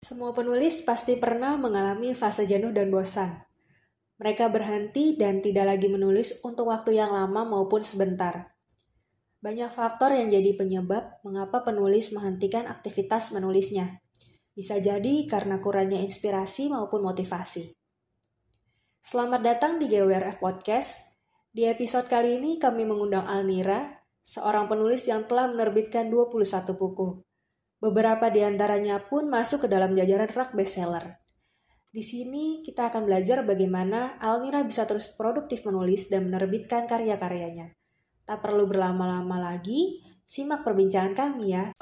Semua penulis pasti pernah mengalami fase jenuh dan bosan. Mereka berhenti dan tidak lagi menulis untuk waktu yang lama maupun sebentar. Banyak faktor yang jadi penyebab mengapa penulis menghentikan aktivitas menulisnya. Bisa jadi karena kurangnya inspirasi maupun motivasi. Selamat datang di GWRF Podcast. Di episode kali ini kami mengundang Alnira, seorang penulis yang telah menerbitkan 21 buku. Beberapa di antaranya pun masuk ke dalam jajaran rak bestseller. Di sini kita akan belajar bagaimana Alnira bisa terus produktif menulis dan menerbitkan karya-karyanya. Tak perlu berlama-lama lagi, simak perbincangan kami ya.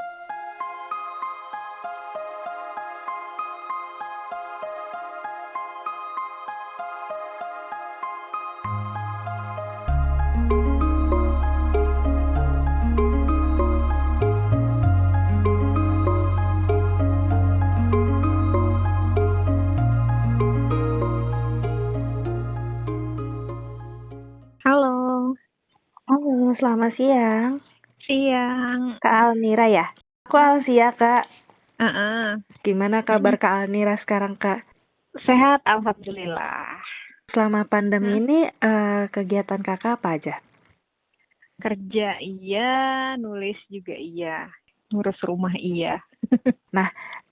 Siang. siang. Kak Almira ya? Aku Alsia, Kak. Heeh. Gimana kabar Kak Almira sekarang, Kak? Sehat, alhamdulillah. Selama pandemi Hmm. ini eh, kegiatan Kakak apa aja? Kerja iya, nulis juga iya, ngurus rumah iya.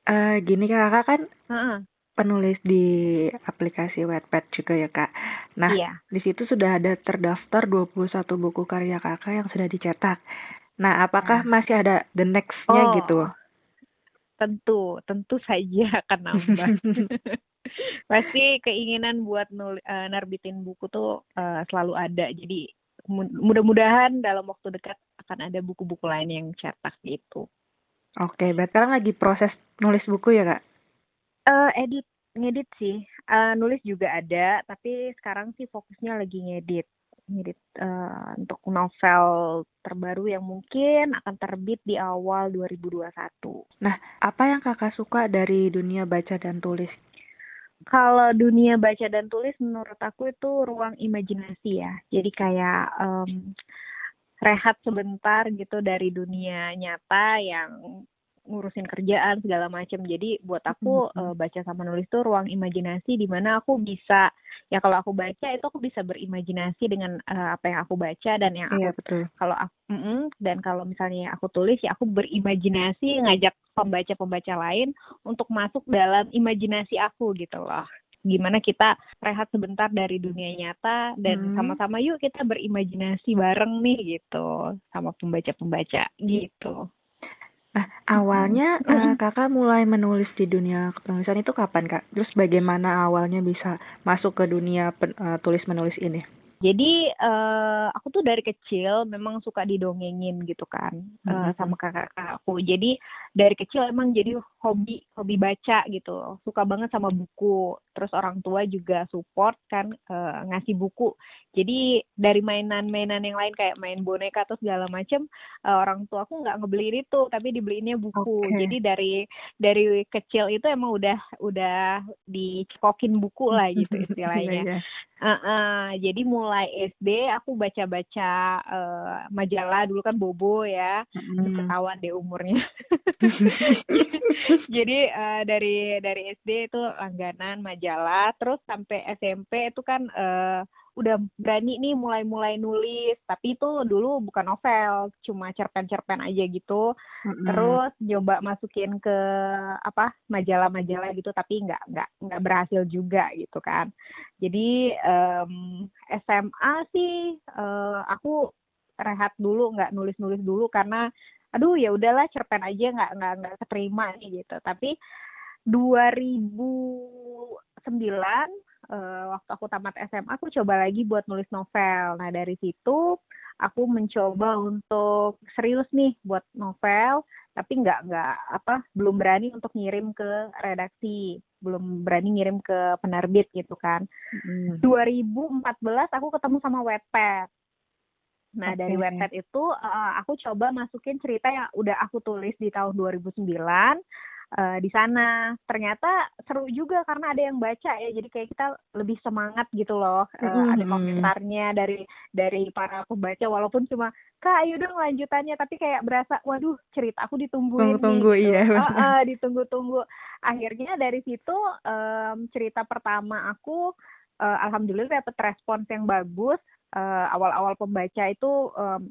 Eh, gini Kakak kan Heeh. Penulis di aplikasi Wattpad juga ya, Kak. Nah, Iya. di situ sudah ada terdaftar 21 buku karya Kakak yang sudah dicetak. Nah, apakah masih ada the next-nya Oh. gitu? Tentu, tentu saja akan nambah. Pasti keinginan buat nul eh, nerbitin buku tuh eh, selalu ada. Jadi mu- mudah-mudahan dalam waktu dekat akan ada buku-buku lain yang cetak gitu. Oke, berarti sekarang lagi proses nulis buku ya, Kak? Eh edit, ngedit sih. Eh, nulis juga ada, tapi sekarang sih fokusnya lagi ngedit. Ngedit eh, untuk novel terbaru yang mungkin akan terbit di awal 2021. Apa yang Kakak suka dari dunia baca dan tulis? Kalau dunia baca dan tulis menurut aku itu ruang imajinasi ya. Jadi kayak em, rehat sebentar gitu dari dunia nyata yang ngurusin kerjaan segala macam. Jadi buat aku Mhm. eh, baca sama nulis tuh ruang imajinasi di mana aku bisa ya kalau aku baca itu aku bisa berimajinasi dengan eh, apa yang aku baca dan yang aku Iya, betul. kalau aku mm-mm, dan kalau misalnya aku tulis ya aku berimajinasi ngajak pembaca-pembaca lain untuk masuk dalam imajinasi aku gitu loh gimana kita rehat sebentar dari dunia nyata dan Hmm. sama-sama yuk kita berimajinasi bareng nih gitu sama pembaca-pembaca gitu Nah, awalnya Mm-mm. kakak mulai menulis di dunia kepenulisan itu kapan kak? Terus bagaimana awalnya bisa masuk ke dunia pen- eh, tulis menulis ini? Jadi eh, aku tuh dari kecil memang suka didongengin gitu kan eh, Mhm. sama kakak-kakak aku. Jadi dari kecil emang jadi hobi hobi baca gitu. Suka banget sama buku. Terus orang tua juga support kan eh, ngasih buku. Jadi dari mainan-mainan yang lain kayak main boneka atau segala macem eh, orang tua aku nggak ngebeliin itu tapi dibeliinnya buku. Oke. Jadi dari dari kecil itu emang udah udah dicekokin buku lah gitu istilahnya. Iya, iya. Heeh, jadi mulai SD aku baca-baca eh, majalah dulu kan Bobo ya, Mm. ketahuan deh umurnya. jadi eh, dari dari SD itu langganan majalah, terus sampai SMP itu kan eh, udah berani nih mulai-mulai nulis, tapi itu dulu bukan novel, cuma cerpen-cerpen aja gitu. Mm-mm. Terus nyoba masukin ke apa majalah-majalah gitu, tapi nggak nggak nggak berhasil juga gitu kan. Jadi em, SMA sih eh, aku rehat dulu nggak nulis-nulis dulu karena aduh ya udahlah cerpen aja nggak nggak nggak keterima nih gitu. Tapi 2009 eh, waktu aku tamat SMA aku coba lagi buat nulis novel. Nah dari situ aku mencoba untuk serius nih buat novel, tapi nggak nggak apa belum berani untuk ngirim ke redaksi, belum berani ngirim ke penerbit gitu kan. Mm. 2014 aku ketemu sama Wattpad. Nah, Oke. dari Wattpad itu eh, aku coba masukin cerita yang udah aku tulis di tahun 2009. Uh, di sana ternyata seru juga karena ada yang baca ya jadi kayak kita lebih semangat gitu loh uh, mm-hmm. ada komentarnya dari dari para pembaca walaupun cuma kak ayo dong lanjutannya tapi kayak berasa waduh cerita aku ditungguin tunggu-tunggu nih, gitu. iya uh, uh, ditunggu-tunggu akhirnya dari situ um, cerita pertama aku uh, alhamdulillah dapat respons yang bagus uh, awal-awal pembaca itu um,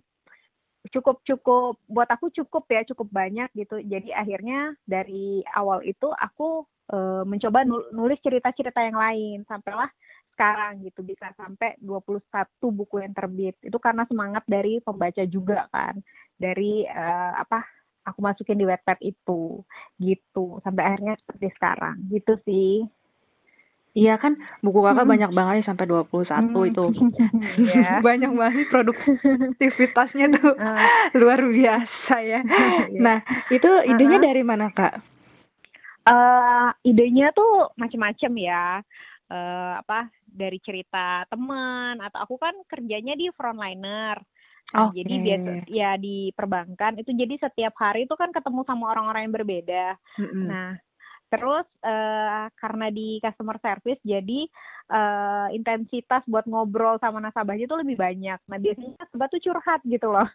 cukup cukup buat aku cukup ya cukup banyak gitu. Jadi akhirnya dari awal itu aku uh, mencoba nulis cerita-cerita yang lain. Sampailah sekarang gitu bisa sampai 21 buku yang terbit. Itu karena semangat dari pembaca juga kan. Dari uh, apa aku masukin di website itu gitu. Sampai akhirnya seperti sekarang. Gitu sih Iya kan buku kakak hmm. banyak banget ya sampai 21 hmm. itu. yeah. banyak banget produktivitasnya tuh uh. luar biasa ya. yeah. Nah, itu idenya uh -huh. dari mana, Kak? Uh, idenya tuh macam-macam ya. Uh, apa dari cerita teman atau aku kan kerjanya di frontliner. Nah, okay. Jadi biasa ya di perbankan itu jadi setiap hari itu kan ketemu sama orang-orang yang berbeda. Mm -hmm. Nah, Terus uh, karena di customer service jadi uh, intensitas buat ngobrol sama nasabahnya itu lebih banyak. Nah biasanya nasabah tuh curhat gitu loh.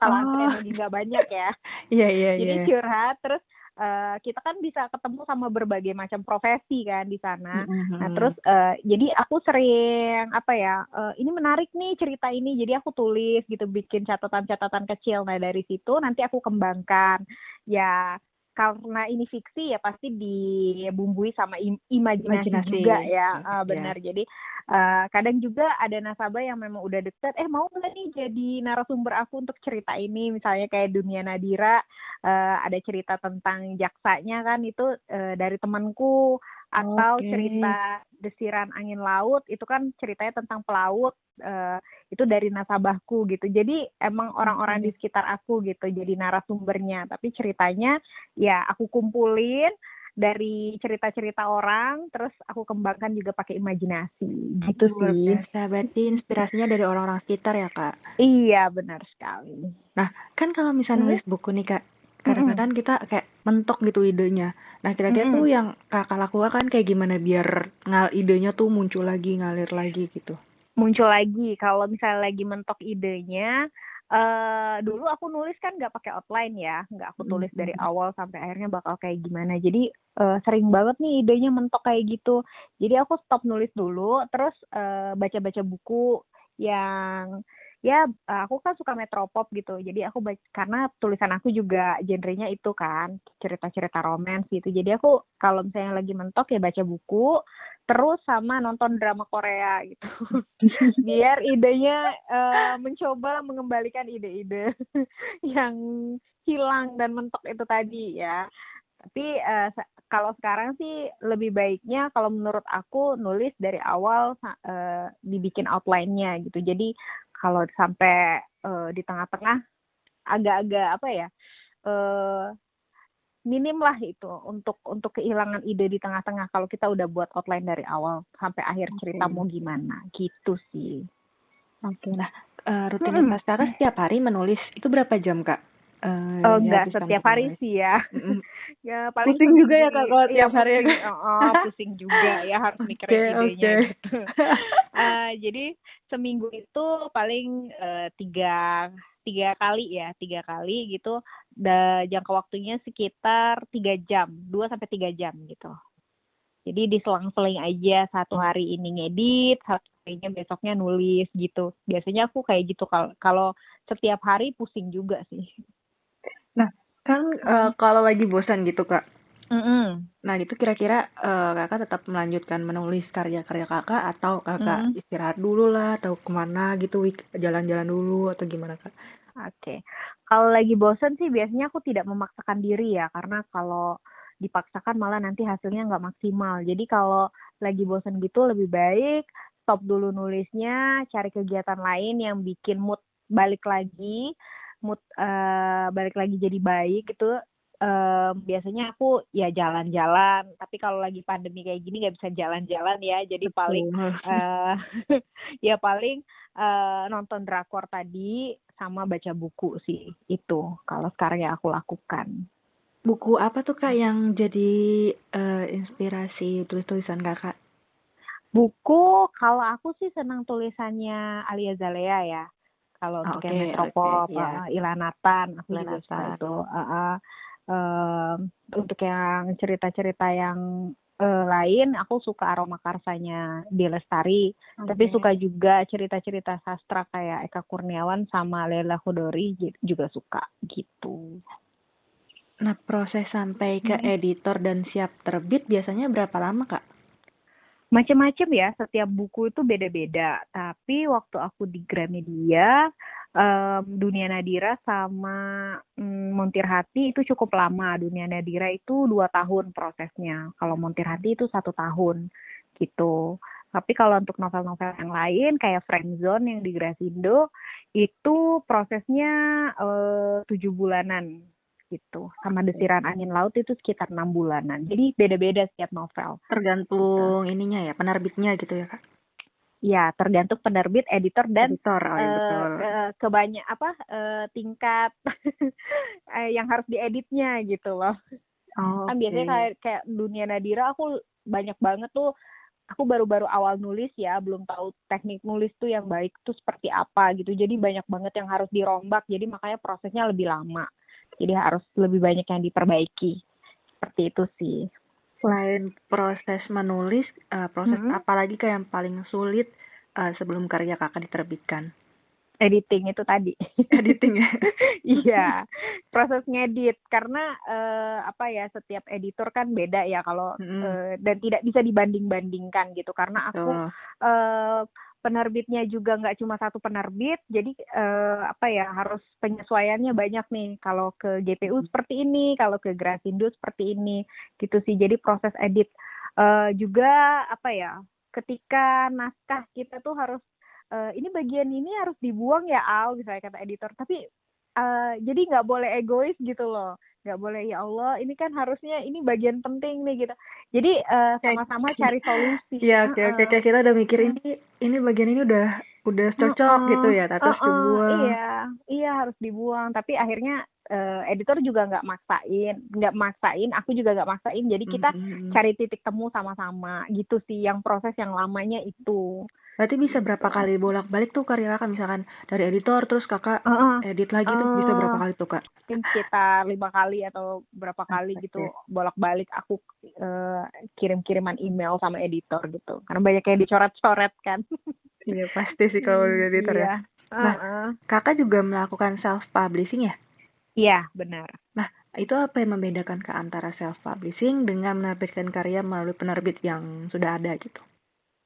Kalau oh. antrian lagi nggak banyak ya. Iya iya iya. Jadi curhat terus uh, kita kan bisa ketemu sama berbagai macam profesi kan di sana. Mm-hmm. Nah terus uh, jadi aku sering apa ya uh, ini menarik nih cerita ini jadi aku tulis gitu bikin catatan-catatan kecil. Nah dari situ nanti aku kembangkan ya karena ini fiksi ya pasti dibumbui sama im imajinasi, imajinasi juga ya. uh, benar. Yeah. jadi uh, kadang juga ada nasabah yang memang udah deket eh mau nggak nih jadi narasumber aku untuk cerita ini? Misalnya kayak dunia Nadira uh, ada cerita tentang jaksanya kan itu uh, dari temanku atau okay. cerita desiran angin laut itu kan ceritanya tentang pelaut uh, itu dari nasabahku gitu. Jadi emang orang-orang di sekitar aku gitu jadi narasumbernya. Tapi ceritanya ya aku kumpulin dari cerita-cerita orang terus aku kembangkan juga pakai imajinasi. Gitu Luar sih. biasa. Berarti inspirasinya dari orang-orang sekitar ya kak? Iya benar sekali. Nah kan kalau misalnya nulis buku nih kak kadang-kadang kita kayak mentok gitu idenya nah kira-kira mm -hmm. tuh yang kakak lakukan kan kayak gimana biar ngal idenya tuh muncul lagi ngalir lagi gitu muncul lagi kalau misalnya lagi mentok idenya Uh, dulu aku nulis kan nggak pakai outline ya, nggak aku tulis dari awal sampai akhirnya bakal kayak gimana. Jadi uh, sering banget nih idenya mentok kayak gitu. Jadi aku stop nulis dulu, terus baca baca-baca buku yang ya eh, aku kan suka metropop gitu. Jadi aku baca karena tulisan aku juga genrenya itu kan cerita-cerita romans gitu. Jadi aku kalau misalnya lagi mentok ya baca buku terus sama nonton drama Korea gitu. Biar idenya uh, mencoba mengembalikan ide-ide yang hilang dan mentok itu tadi ya. Tapi uh, kalau sekarang sih lebih baiknya kalau menurut aku nulis dari awal uh, dibikin outline-nya gitu. Jadi kalau sampai uh, di tengah-tengah agak-agak apa ya uh, minim lah itu untuk untuk kehilangan ide di tengah-tengah kalau kita udah buat outline dari awal sampai akhir cerita okay. mau gimana gitu sih. Oke, okay. nah uh, rutinitas hmm. setiap hari menulis itu berapa jam kak? Uh, oh enggak setiap hari sih ya. ya paling pusing juga ya kak kalau tiap hari ya. Oh, oh, pusing juga ya harus mikirin okay, idenya okay. gitu. jadi seminggu itu paling uh, tiga tiga kali ya tiga kali gitu. Da, jangka waktunya sekitar tiga jam dua sampai tiga jam gitu. Jadi diselang-seling aja satu hari ini ngedit, satu harinya besoknya nulis gitu. Biasanya aku kayak gitu kalau kalau setiap hari pusing juga sih. Nah, kan uh, kalau lagi bosan gitu kak, mm -hmm. nah itu kira-kira uh, kakak tetap melanjutkan menulis karya-karya kakak atau kakak mm. istirahat dulu lah atau ke mana gitu, jalan-jalan dulu atau gimana kak? Oke, okay. kalau lagi bosan sih biasanya aku tidak memaksakan diri ya, karena kalau dipaksakan malah nanti hasilnya nggak maksimal. Jadi kalau lagi bosan gitu lebih baik stop dulu nulisnya, cari kegiatan lain yang bikin mood balik lagi mood uh, balik lagi jadi baik itu uh, biasanya aku ya jalan-jalan tapi kalau lagi pandemi kayak gini nggak bisa jalan-jalan ya jadi Betul. paling uh, ya paling uh, nonton drakor tadi sama baca buku sih itu kalau sekarang yang aku lakukan buku apa tuh kak yang jadi uh, inspirasi tulis-tulisan kakak? Buku kalau aku sih senang tulisannya Alia Zalea ya. Kalau untuk okay, yang Metropop, okay, yeah. uh, Ilanatan, aku Ilanatan. juga suka itu. Uh, uh, uh, untuk yang cerita-cerita yang uh, lain, aku suka aroma karsanya di Lestari. Okay. Tapi suka juga cerita-cerita sastra kayak Eka Kurniawan sama Lela Khodori juga suka gitu. Nah, proses sampai ke hmm. editor dan siap terbit biasanya berapa lama, Kak? Macam-macam ya, setiap buku itu beda-beda. Tapi waktu aku di Gramedia, um, Dunia Nadira sama um, Montir Hati itu cukup lama. Dunia Nadira itu dua tahun prosesnya. Kalau Montir Hati itu satu tahun gitu. Tapi kalau untuk novel-novel yang lain kayak Friendzone yang di Grasindo itu prosesnya eh, tujuh bulanan gitu sama desiran angin laut itu sekitar enam bulanan jadi beda-beda setiap novel tergantung gitu. ininya ya penerbitnya gitu ya kak Ya, tergantung penerbit, editor dan editor, oh, ya, betul. Uh, kebanyak apa uh, tingkat yang harus dieditnya gitu loh. Oh, kan biasanya kayak kayak dunia Nadira aku banyak banget tuh aku baru-baru awal nulis ya, belum tahu teknik nulis tuh yang baik tuh seperti apa gitu. Jadi banyak banget yang harus dirombak. Jadi makanya prosesnya lebih lama jadi harus lebih banyak yang diperbaiki. Seperti itu sih. Selain proses menulis uh, proses hmm. apa lagi kayak yang paling sulit uh, sebelum karya kakak diterbitkan? Editing itu tadi. Editing ya? Iya. Proses ngedit. Karena uh, apa ya setiap editor kan beda ya kalau hmm. uh, dan tidak bisa dibanding bandingkan gitu. Karena aku oh. uh, penerbitnya juga nggak cuma satu penerbit, jadi uh, apa ya harus penyesuaiannya banyak nih. Kalau ke GPU hmm. seperti ini, kalau ke Grasindo seperti ini, gitu sih. Jadi proses edit uh, juga apa ya, ketika naskah kita tuh harus uh, ini bagian ini harus dibuang ya Al, misalnya kata editor. Tapi uh, jadi nggak boleh egois gitu loh. Nggak boleh ya Allah ini kan harusnya ini bagian penting nih gitu. Jadi uh, sama-sama cari solusi. Ya oke oke okay. kita udah mikir ini ini bagian ini udah udah cocok uh, uh, gitu ya terus uh, uh, dibuang. Iya iya harus dibuang. Tapi akhirnya uh, editor juga nggak maksain. Nggak maksain aku juga nggak maksain. Jadi kita mm -hmm. cari titik temu sama-sama. Gitu sih yang proses yang lamanya itu Berarti bisa berapa kali bolak-balik tuh karya kakak misalkan dari editor terus kakak uh, uh, edit lagi uh, tuh bisa berapa kali tuh kak? Mungkin sekitar lima kali atau berapa kali okay. gitu bolak-balik aku uh, kirim-kiriman email sama editor gitu. Karena banyak yang dicoret-coret kan. iya pasti sih kalau editor ya. iya. ya. Nah, uh, uh. kakak juga melakukan self publishing ya? Iya benar. Nah itu apa yang membedakan ke antara self publishing dengan menerbitkan karya melalui penerbit yang sudah ada gitu?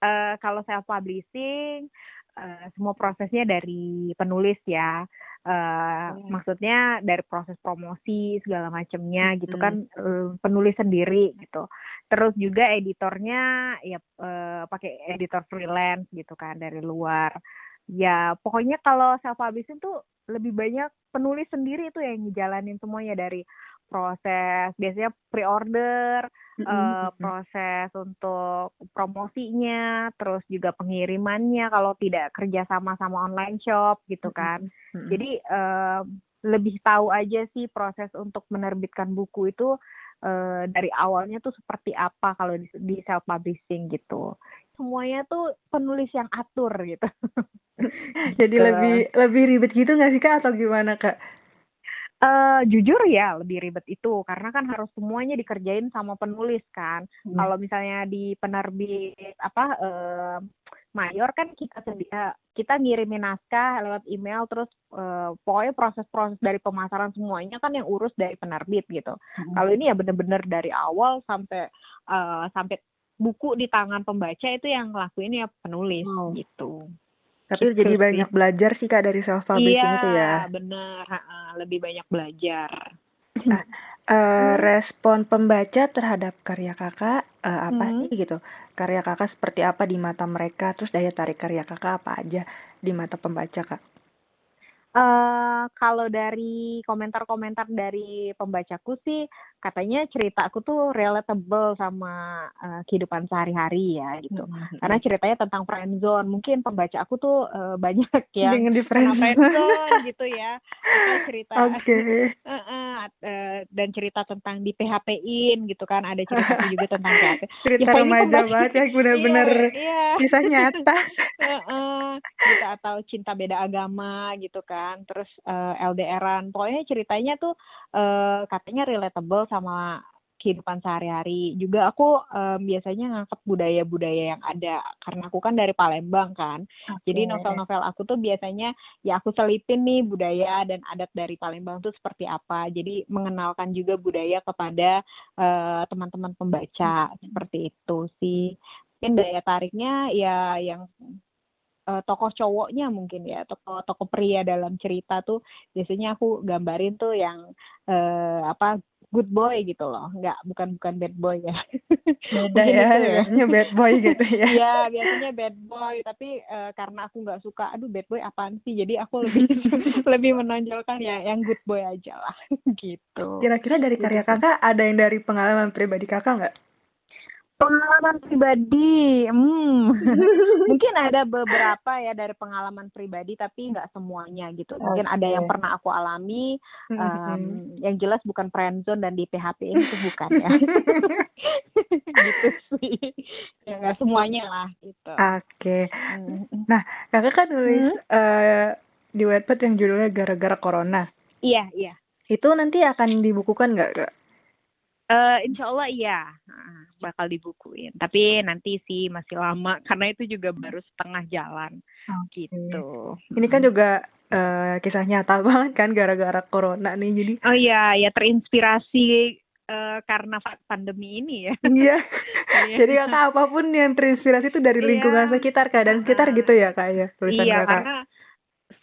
Uh, kalau self publishing uh, semua prosesnya dari penulis ya. Uh, hmm. maksudnya dari proses promosi segala macamnya gitu kan uh, penulis sendiri gitu terus juga editornya ya uh, pakai editor freelance gitu kan dari luar ya pokoknya kalau self publishing tuh lebih banyak penulis sendiri itu yang ngejalanin semuanya dari proses biasanya pre-order, mm-hmm. uh, proses untuk promosinya, terus juga pengirimannya kalau tidak kerja sama sama online shop gitu kan. Mm-hmm. Jadi uh, lebih tahu aja sih proses untuk menerbitkan buku itu uh, dari awalnya tuh seperti apa kalau di, di self publishing gitu. Semuanya tuh penulis yang atur gitu. Jadi lebih lebih ribet gitu nggak sih kak atau gimana kak? Uh, jujur ya lebih ribet itu karena kan harus semuanya dikerjain sama penulis kan. Hmm. Kalau misalnya di penerbit apa uh, mayor kan kita sedia kita ngirimin naskah lewat email terus uh, pokoknya proses-proses dari pemasaran semuanya kan yang urus dari penerbit gitu. Hmm. Kalau ini ya bener-bener dari awal sampai uh, sampai buku di tangan pembaca itu yang ngelakuin ya penulis gitu. Tapi gitu jadi sih. banyak belajar sih kak dari self publishing iya, itu ya. Iya benar, lebih banyak belajar. Nah, uh, respon pembaca terhadap karya kakak uh, apa hmm. sih gitu? Karya kakak seperti apa di mata mereka? Terus daya tarik karya kakak apa aja di mata pembaca kak? Uh, kalau dari komentar-komentar dari pembacaku sih katanya ceritaku tuh relatable sama uh, kehidupan sehari-hari ya gitu. Mm-hmm. Karena ceritanya tentang friendzone. Mungkin pembaca aku tuh uh, banyak ya dengan di friendzone gitu ya. Atau cerita okay. uh, uh, uh, dan cerita tentang di PHP-in gitu kan. Ada cerita juga tentang PHP. Cerita ya, remaja banget ya benar-benar iya, iya. kisah nyata. uh, uh, gitu atau cinta beda agama gitu kan kan terus uh, eh, LDRan pokoknya ceritanya tuh uh, katanya relatable sama kehidupan sehari-hari. Juga aku um, biasanya ngangkat budaya-budaya yang ada. Karena aku kan dari Palembang kan. Okay. jadi novel-novel aku tuh biasanya ya aku selipin nih budaya dan adat dari Palembang tuh seperti apa. Jadi mengenalkan juga budaya kepada uh, teman-teman pembaca. Hmm. seperti itu sih. Mungkin daya tariknya ya yang uh, tokoh cowoknya mungkin ya. Tokoh tokoh pria dalam cerita tuh biasanya aku gambarin tuh yang uh, apa good boy gitu loh. Nggak bukan bukan bad boy ya. Beda ya, gitu ya. biasanya bad boy gitu ya. Ya biasanya bad boy. Tapi uh, karena aku nggak suka aduh bad boy apaan sih? Jadi aku lebih lebih menonjolkan ya yang good boy aja lah. Gitu. Kira-kira dari karya gitu. kakak ada yang dari pengalaman pribadi kakak nggak Pengalaman pribadi, hmm. mungkin ada beberapa ya dari pengalaman pribadi, tapi nggak semuanya gitu. Mungkin okay. ada yang pernah aku alami, um, yang jelas bukan friendzone dan di PHP ini tuh bukan ya. gitu sih, ya nggak semuanya lah gitu. Oke. Okay. Hmm. Nah, kakak kan nulis hmm? uh, di website yang judulnya gara-gara corona. Iya, iya. Itu nanti akan dibukukan nggak, kak? Uh, insya Allah iya bakal dibukuin tapi nanti sih masih lama karena itu juga baru setengah jalan okay. gitu ini kan juga uh, kisah nyata banget kan gara-gara corona nih jadi oh iya ya terinspirasi uh, karena pandemi ini ya iya, iya. jadi kakak apa pun yang terinspirasi itu dari lingkungan iya. sekitar keadaan sekitar gitu ya kak ya tulisan iya kakak. karena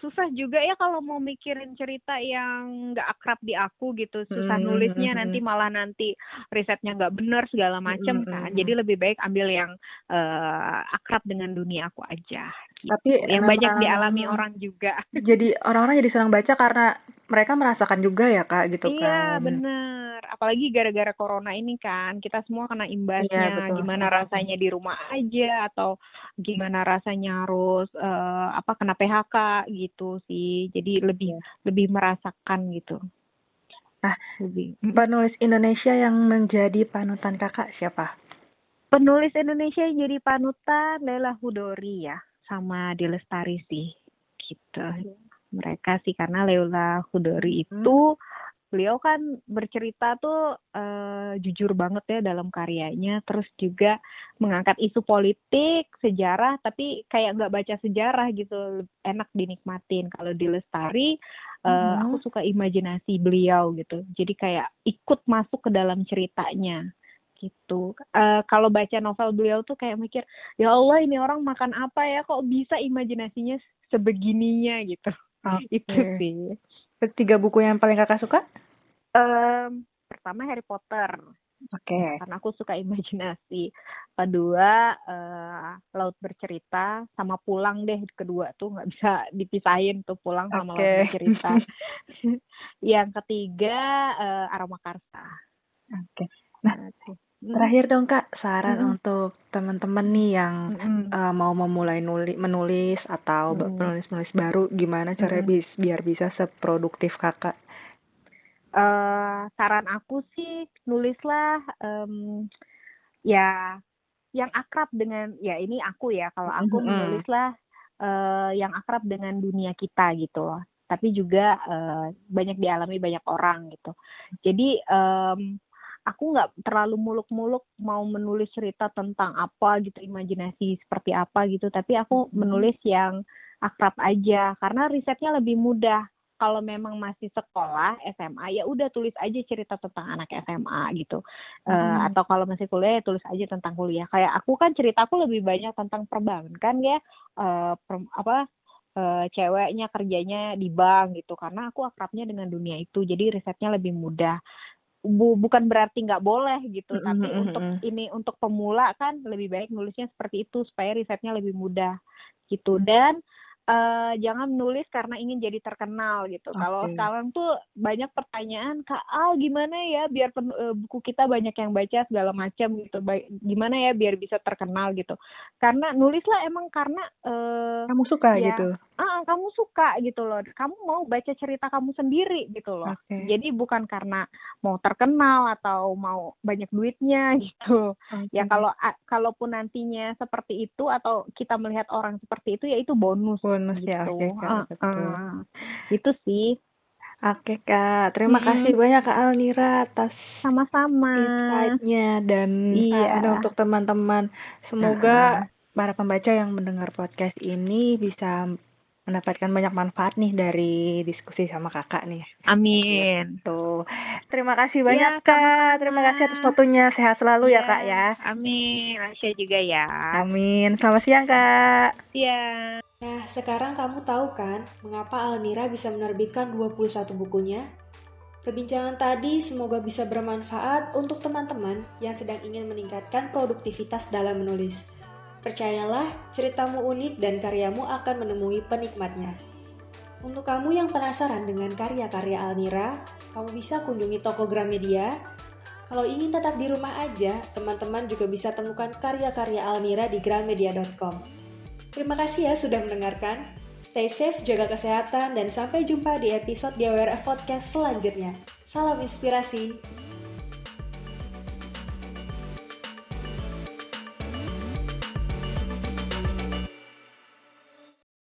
susah juga ya kalau mau mikirin cerita yang nggak akrab di aku gitu. Susah hmm, nulisnya nanti malah nanti risetnya nggak bener segala macam kan. jadi lebih baik ambil yang uh, akrab dengan dunia aku aja gitu. tapi yang banyak dialami orang juga. Jadi orang-orang jadi senang baca karena mereka merasakan juga ya kak gitu iya, kan. iya bener. Apalagi gara-gara corona ini kan kita semua kena imbasnya. Iya, gimana rasanya di rumah aja atau gimana rasanya harus uh, apa kena PHK gitu sih. Jadi lebih iya. lebih merasakan gitu. Nah lebih penulis Indonesia yang menjadi panutan kakak siapa? Penulis Indonesia yang jadi panutan Lela Hudori ya sama Dilestari sih gitu mereka sih karena Leula Hudori itu hmm. beliau kan bercerita tuh uh, jujur banget ya dalam karyanya terus juga mengangkat isu politik sejarah tapi kayak nggak baca sejarah gitu enak dinikmatin kalau di Lestari uh, hmm. aku suka imajinasi beliau gitu jadi kayak ikut masuk ke dalam ceritanya gitu. Uh, kalau baca novel beliau tuh kayak mikir, ya Allah ini orang makan apa ya kok bisa imajinasinya sebegininya gitu. Okay. Itu sih. Tiga buku yang paling kakak suka? Um, pertama Harry Potter. Oke. Okay. Karena aku suka imajinasi. Kedua uh, Laut Bercerita sama Pulang deh. Kedua tuh nggak bisa dipisahin tuh Pulang sama okay. Laut Bercerita. yang ketiga uh, Aroma Karsa. Oke. Okay. Nah, nah Terakhir dong Kak, saran untuk teman-teman nih yang uh, mau memulai nulis, menulis atau hmm. penulis-penulis baru, gimana cara bis, biar bisa seproduktif Kakak? Uh, saran aku sih nulislah um, ya yang akrab dengan ya ini aku ya kalau aku hmm. menulislah uh, yang akrab dengan dunia kita gitu loh. Tapi juga uh, banyak dialami banyak orang gitu. Jadi um, aku nggak terlalu muluk-muluk mau menulis cerita tentang apa gitu imajinasi seperti apa gitu. Tapi aku hmm. menulis yang akrab aja karena risetnya lebih mudah. Kalau memang masih sekolah SMA ya udah tulis aja cerita tentang anak SMA gitu. Eh, hmm. uh, atau kalau masih kuliah ya tulis aja tentang kuliah. Kayak aku kan ceritaku lebih banyak tentang perbankan ya. Uh, per, apa uh, ceweknya kerjanya di bank gitu. Karena aku akrabnya dengan dunia itu jadi risetnya lebih mudah bu, bukan berarti nggak boleh gitu mm -hmm. tapi untuk ini untuk pemula kan lebih baik nulisnya seperti itu supaya risetnya lebih mudah gitu dan uh, jangan menulis karena ingin jadi terkenal gitu. Okay. Kalau sekarang tuh banyak pertanyaan, Kak Al gimana ya biar pen, uh, buku kita banyak yang baca segala macam gitu. Ba gimana ya biar bisa terkenal gitu. Karena nulislah emang karena uh, kamu suka ya, gitu. Ah, kamu suka gitu loh. Kamu mau baca cerita kamu sendiri gitu loh. Okay. Jadi bukan karena mau terkenal atau mau banyak duitnya gitu. Okay. Ya kalau kalaupun nantinya seperti itu atau kita melihat orang seperti itu ya itu bonus bonus gitu. ya oke okay, kak uh, uh. itu sih oke kak terima hmm. kasih banyak kak Alnira atas sama-sama insightnya dan iya. untuk teman-teman semoga uh. para pembaca yang mendengar podcast ini bisa mendapatkan banyak manfaat nih dari diskusi sama kakak nih. Amin. Tuh. Terima kasih banyak ya, kak. Terima kasih atas waktunya. Sehat selalu ya, ya kak ya. Amin. Masya juga ya. Amin. Selamat siang kak. Iya. Nah, sekarang kamu tahu kan mengapa Alnira bisa menerbitkan 21 bukunya? Perbincangan tadi semoga bisa bermanfaat untuk teman-teman yang sedang ingin meningkatkan produktivitas dalam menulis. Percayalah, ceritamu unik dan karyamu akan menemui penikmatnya. Untuk kamu yang penasaran dengan karya-karya Alnira, kamu bisa kunjungi toko Gramedia. Kalau ingin tetap di rumah aja, teman-teman juga bisa temukan karya-karya Alnira di gramedia.com. Terima kasih ya sudah mendengarkan. Stay safe, jaga kesehatan, dan sampai jumpa di episode DWRF Podcast selanjutnya. Salam inspirasi.